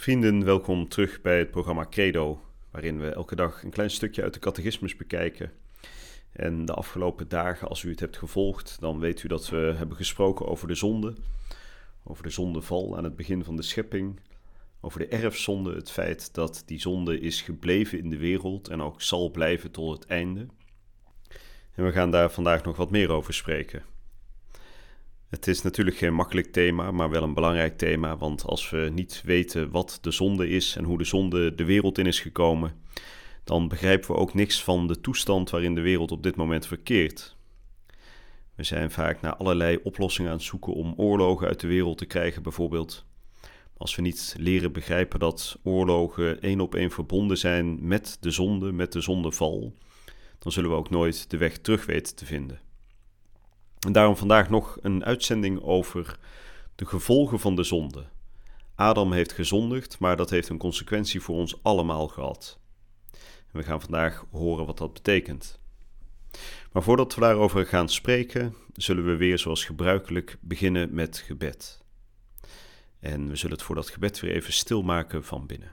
Vrienden, welkom terug bij het programma Credo, waarin we elke dag een klein stukje uit de catechismus bekijken. En de afgelopen dagen, als u het hebt gevolgd, dan weet u dat we hebben gesproken over de zonde, over de zondeval aan het begin van de schepping, over de erfzonde, het feit dat die zonde is gebleven in de wereld en ook zal blijven tot het einde. En we gaan daar vandaag nog wat meer over spreken. Het is natuurlijk geen makkelijk thema, maar wel een belangrijk thema, want als we niet weten wat de zonde is en hoe de zonde de wereld in is gekomen, dan begrijpen we ook niks van de toestand waarin de wereld op dit moment verkeert. We zijn vaak naar allerlei oplossingen aan het zoeken om oorlogen uit de wereld te krijgen, bijvoorbeeld. Als we niet leren begrijpen dat oorlogen één op één verbonden zijn met de zonde, met de zondeval, dan zullen we ook nooit de weg terug weten te vinden. En daarom vandaag nog een uitzending over de gevolgen van de zonde. Adam heeft gezondigd, maar dat heeft een consequentie voor ons allemaal gehad. We gaan vandaag horen wat dat betekent. Maar voordat we daarover gaan spreken, zullen we weer zoals gebruikelijk beginnen met gebed. En we zullen het voor dat gebed weer even stilmaken van binnen.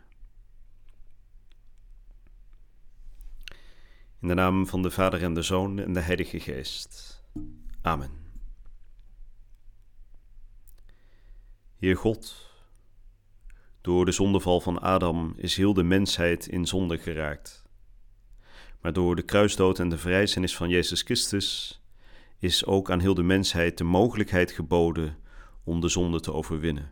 In de naam van de Vader en de Zoon en de Heilige Geest. Amen. Heer God, door de zondeval van Adam is heel de mensheid in zonde geraakt. Maar door de kruisdood en de vrijzenis van Jezus Christus is ook aan heel de mensheid de mogelijkheid geboden om de zonde te overwinnen.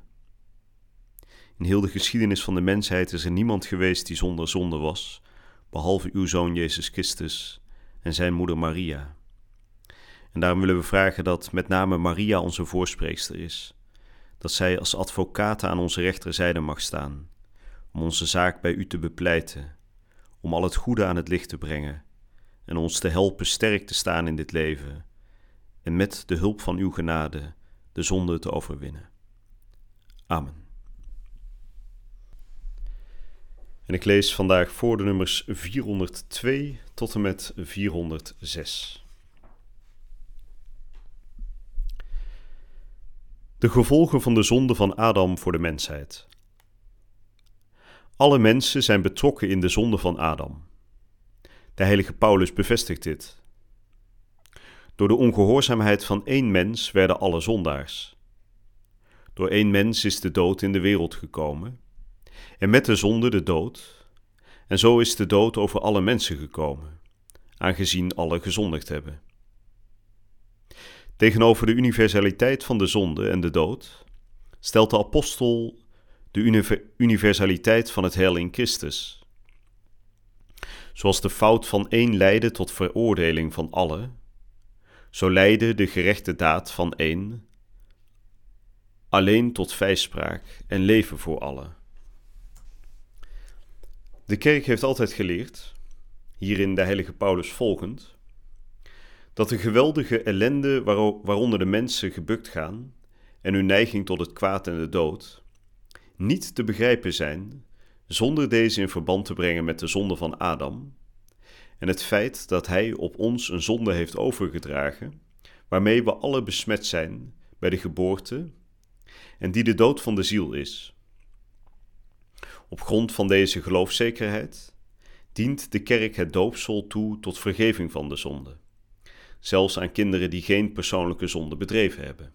In heel de geschiedenis van de mensheid is er niemand geweest die zonder zonde was, behalve uw zoon Jezus Christus en zijn moeder Maria. En daarom willen we vragen dat met name Maria onze voorspreekster is. Dat zij als advocaat aan onze rechterzijde mag staan, om onze zaak bij u te bepleiten, om al het goede aan het licht te brengen en ons te helpen sterk te staan in dit leven en met de hulp van uw genade de zonde te overwinnen. Amen. En ik lees vandaag voor de nummers 402 tot en met 406. De gevolgen van de zonde van Adam voor de mensheid. Alle mensen zijn betrokken in de zonde van Adam. De heilige Paulus bevestigt dit. Door de ongehoorzaamheid van één mens werden alle zondaars. Door één mens is de dood in de wereld gekomen, en met de zonde de dood, en zo is de dood over alle mensen gekomen, aangezien alle gezondigd hebben. Tegenover de universaliteit van de zonde en de dood stelt de apostel de universaliteit van het heil in Christus. Zoals de fout van één leidde tot veroordeling van allen, zo leidde de gerechte daad van één alleen tot vijspraak en leven voor allen. De kerk heeft altijd geleerd, hierin de heilige Paulus volgend, dat de geweldige ellende waaronder de mensen gebukt gaan en hun neiging tot het kwaad en de dood niet te begrijpen zijn zonder deze in verband te brengen met de zonde van Adam en het feit dat hij op ons een zonde heeft overgedragen, waarmee we alle besmet zijn bij de geboorte en die de dood van de ziel is. Op grond van deze geloofszekerheid dient de kerk het doopsel toe tot vergeving van de zonde zelfs aan kinderen die geen persoonlijke zonde bedreven hebben.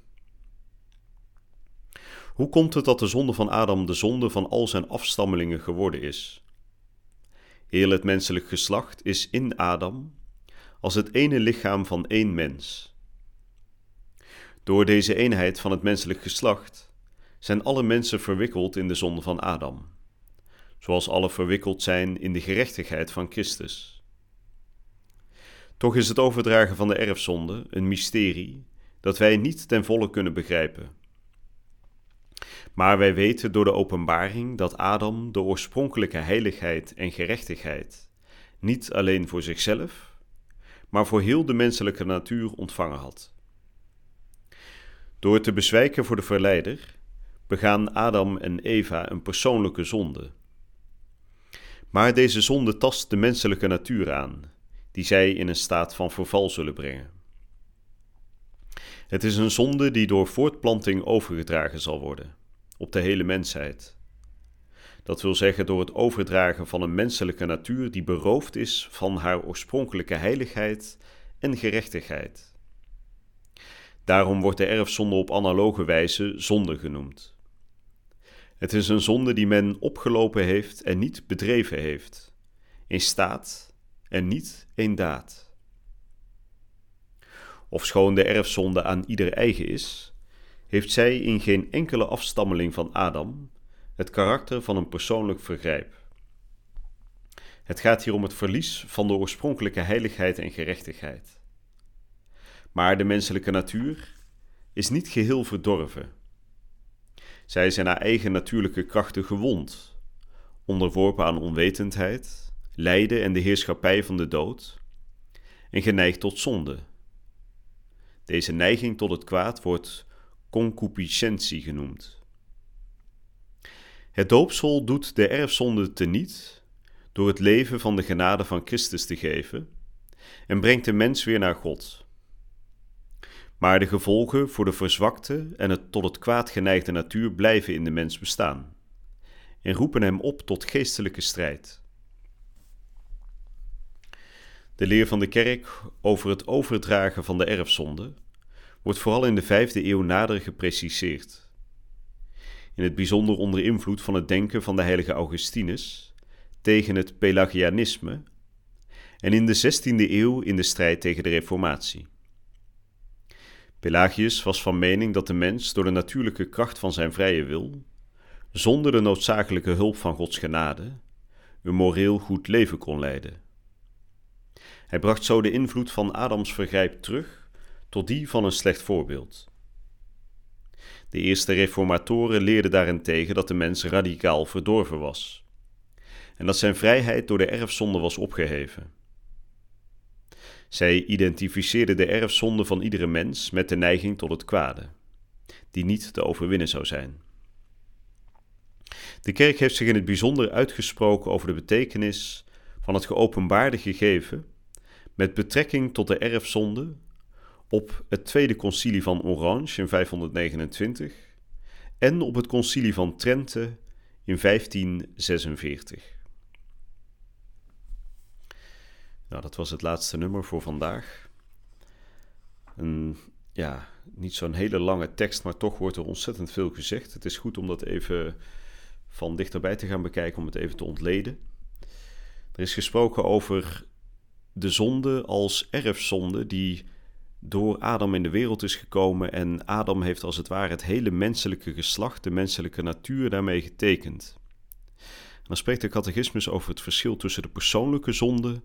Hoe komt het dat de zonde van Adam de zonde van al zijn afstammelingen geworden is? Heel het menselijk geslacht is in Adam als het ene lichaam van één mens. Door deze eenheid van het menselijk geslacht zijn alle mensen verwikkeld in de zonde van Adam, zoals alle verwikkeld zijn in de gerechtigheid van Christus. Toch is het overdragen van de erfzonde een mysterie dat wij niet ten volle kunnen begrijpen. Maar wij weten door de openbaring dat Adam de oorspronkelijke heiligheid en gerechtigheid niet alleen voor zichzelf, maar voor heel de menselijke natuur ontvangen had. Door te bezwijken voor de verleider begaan Adam en Eva een persoonlijke zonde. Maar deze zonde tast de menselijke natuur aan, die zij in een staat van verval zullen brengen. Het is een zonde die door voortplanting overgedragen zal worden, op de hele mensheid. Dat wil zeggen door het overdragen van een menselijke natuur die beroofd is van haar oorspronkelijke heiligheid en gerechtigheid. Daarom wordt de erfzonde op analoge wijze zonde genoemd. Het is een zonde die men opgelopen heeft en niet bedreven heeft, in staat en niet in daad. Ofschoon de erfzonde aan ieder eigen is, heeft zij in geen enkele afstammeling van Adam het karakter van een persoonlijk vergrijp. Het gaat hier om het verlies van de oorspronkelijke heiligheid en gerechtigheid. Maar de menselijke natuur is niet geheel verdorven. Zij in haar eigen natuurlijke krachten gewond, onderworpen aan onwetendheid, lijden en de heerschappij van de dood, en geneigd tot zonde. Deze neiging tot het kwaad wordt concupiscentie genoemd. Het doopsel doet de erfzonde teniet door het leven van de genade van Christus te geven en brengt de mens weer naar God. Maar de gevolgen voor de verzwakte en het tot het kwaad geneigde natuur blijven in de mens bestaan en roepen hem op tot geestelijke strijd. De leer van de kerk over het overdragen van de erfzonde wordt vooral in de vijfde eeuw nader gepreciseerd in het bijzonder onder invloed van het denken van de heilige Augustinus, tegen het Pelagianisme en in de 16e eeuw in de strijd tegen de Reformatie. Pelagius was van mening dat de mens door de natuurlijke kracht van zijn vrije wil, zonder de noodzakelijke hulp van Gods genade, een moreel goed leven kon leiden. Hij bracht zo de invloed van Adams vergrijp terug tot die van een slecht voorbeeld. De eerste reformatoren leerden daarentegen dat de mens radicaal verdorven was en dat zijn vrijheid door de erfzonde was opgeheven. Zij identificeerden de erfzonde van iedere mens met de neiging tot het kwade, die niet te overwinnen zou zijn. De kerk heeft zich in het bijzonder uitgesproken over de betekenis van het geopenbaarde gegeven met betrekking tot de erfzonde op het Tweede Concilie van Orange in 529 en op het Concilie van Trente in 1546. Nou, dat was het laatste nummer voor vandaag. Een, ja, niet zo'n hele lange tekst, maar toch wordt er ontzettend veel gezegd. Het is goed om dat even van dichterbij te gaan bekijken, om het even te ontleden. Er is gesproken over de zonde als erfzonde die door Adam in de wereld is gekomen en Adam heeft als het ware het hele menselijke geslacht, de menselijke natuur daarmee getekend. En dan spreekt de catechismus over het verschil tussen de persoonlijke zonde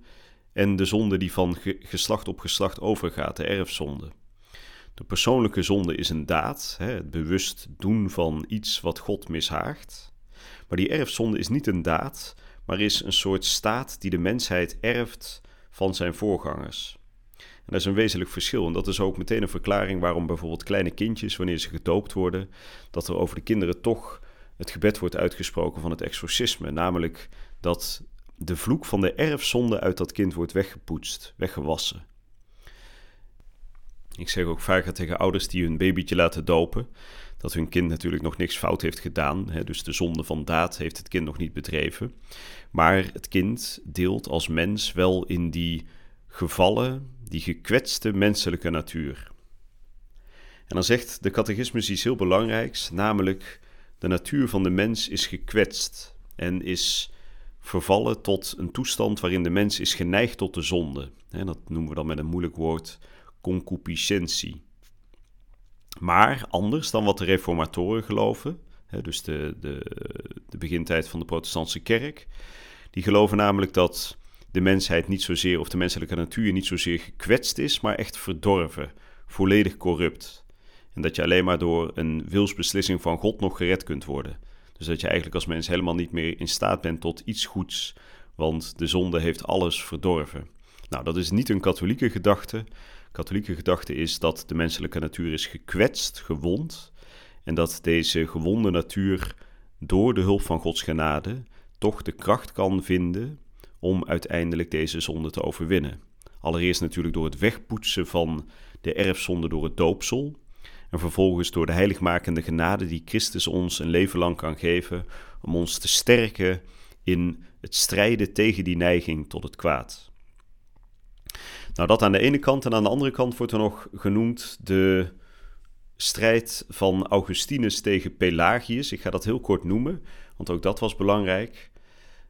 en de zonde die van geslacht op geslacht overgaat, de erfzonde. De persoonlijke zonde is een daad, het bewust doen van iets wat God mishaagt. Maar die erfzonde is niet een daad, maar is een soort staat die de mensheid erft van zijn voorgangers. En dat is een wezenlijk verschil. En dat is ook meteen een verklaring waarom bijvoorbeeld kleine kindjes, wanneer ze gedoopt worden, dat er over de kinderen toch het gebed wordt uitgesproken van het exorcisme. Namelijk dat de vloek van de erfzonde uit dat kind wordt weggepoetst, weggewassen. Ik zeg ook vaker tegen ouders die hun babytje laten dopen, dat hun kind natuurlijk nog niks fout heeft gedaan. Hè, dus de zonde van daad heeft het kind nog niet bedreven. Maar het kind deelt als mens wel in die gevallen die gekwetste menselijke natuur. En dan zegt de catechismus iets heel belangrijks, namelijk de natuur van de mens is gekwetst en is vervallen tot een toestand waarin de mens is geneigd tot de zonde. En dat noemen we dan met een moeilijk woord concupiscentie. Maar anders dan wat de reformatoren geloven, dus de, de, de begintijd van de protestantse kerk, die geloven namelijk dat de mensheid niet zozeer, of de menselijke natuur niet zozeer gekwetst is, maar echt verdorven, volledig corrupt. En dat je alleen maar door een wilsbeslissing van God nog gered kunt worden. Dus dat je eigenlijk als mens helemaal niet meer in staat bent tot iets goeds, want de zonde heeft alles verdorven. Nou, dat is niet een katholieke gedachte. Katholieke gedachte is dat de menselijke natuur is gekwetst, gewond, en dat deze gewonde natuur door de hulp van Gods genade toch de kracht kan vinden om uiteindelijk deze zonde te overwinnen. Allereerst natuurlijk door het wegpoetsen van de erfzonde door het doopsel. En vervolgens door de heiligmakende genade die Christus ons een leven lang kan geven om ons te sterken in het strijden tegen die neiging tot het kwaad. Nou, dat aan de ene kant. En aan de andere kant wordt er nog genoemd de strijd van Augustinus tegen Pelagius. Ik ga dat heel kort noemen, want ook dat was belangrijk.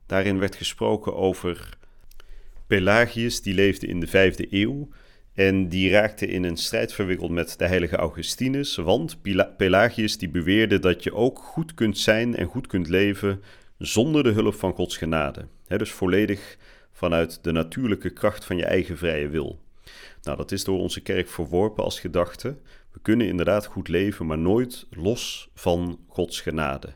Daarin werd gesproken over Pelagius, die leefde in de vijfde eeuw. En die raakte in een strijd verwikkeld met de heilige Augustinus. Want Pelagius die beweerde dat je ook goed kunt zijn en goed kunt leven zonder de hulp van Gods genade. dus volledig vanuit de natuurlijke kracht van je eigen vrije wil. Nou, dat is door onze kerk verworpen als gedachte. We kunnen inderdaad goed leven, maar nooit los van Gods genade.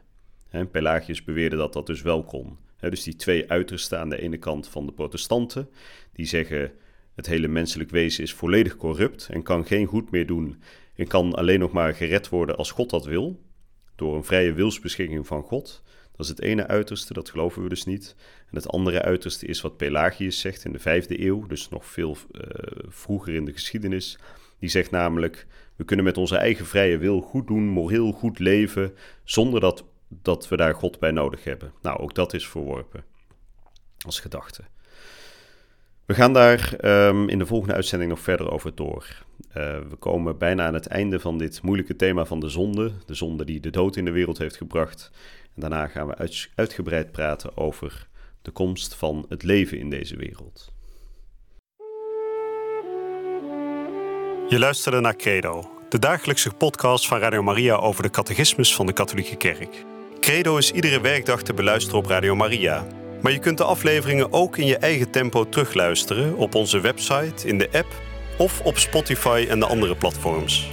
En Pelagius beweerde dat dat dus wel kon. dus die twee uitersten aan de ene kant van de protestanten, die zeggen het hele menselijk wezen is volledig corrupt en kan geen goed meer doen en kan alleen nog maar gered worden als God dat wil, door een vrije wilsbeschikking van God. Dat is het ene uiterste, dat geloven we dus niet. En het andere uiterste is wat Pelagius zegt in de vijfde eeuw, dus nog veel uh, vroeger in de geschiedenis. Die zegt namelijk: we kunnen met onze eigen vrije wil goed doen, moreel goed leven, zonder dat, dat we daar God bij nodig hebben. Nou, ook dat is verworpen als gedachte. We gaan daar um, in de volgende uitzending nog verder over door. Uh, we komen bijna aan het einde van dit moeilijke thema van de zonde. De zonde die de dood in de wereld heeft gebracht. Daarna gaan we uit, uitgebreid praten over de komst van het leven in deze wereld. Je luisterde naar Credo, de dagelijkse podcast van Radio Maria over de catechismus van de Katholieke Kerk. Credo is iedere werkdag te beluisteren op Radio Maria. Maar je kunt de afleveringen ook in je eigen tempo terugluisteren op onze website, in de app of op Spotify en de andere platforms.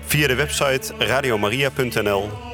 Via de website radiomaria.nl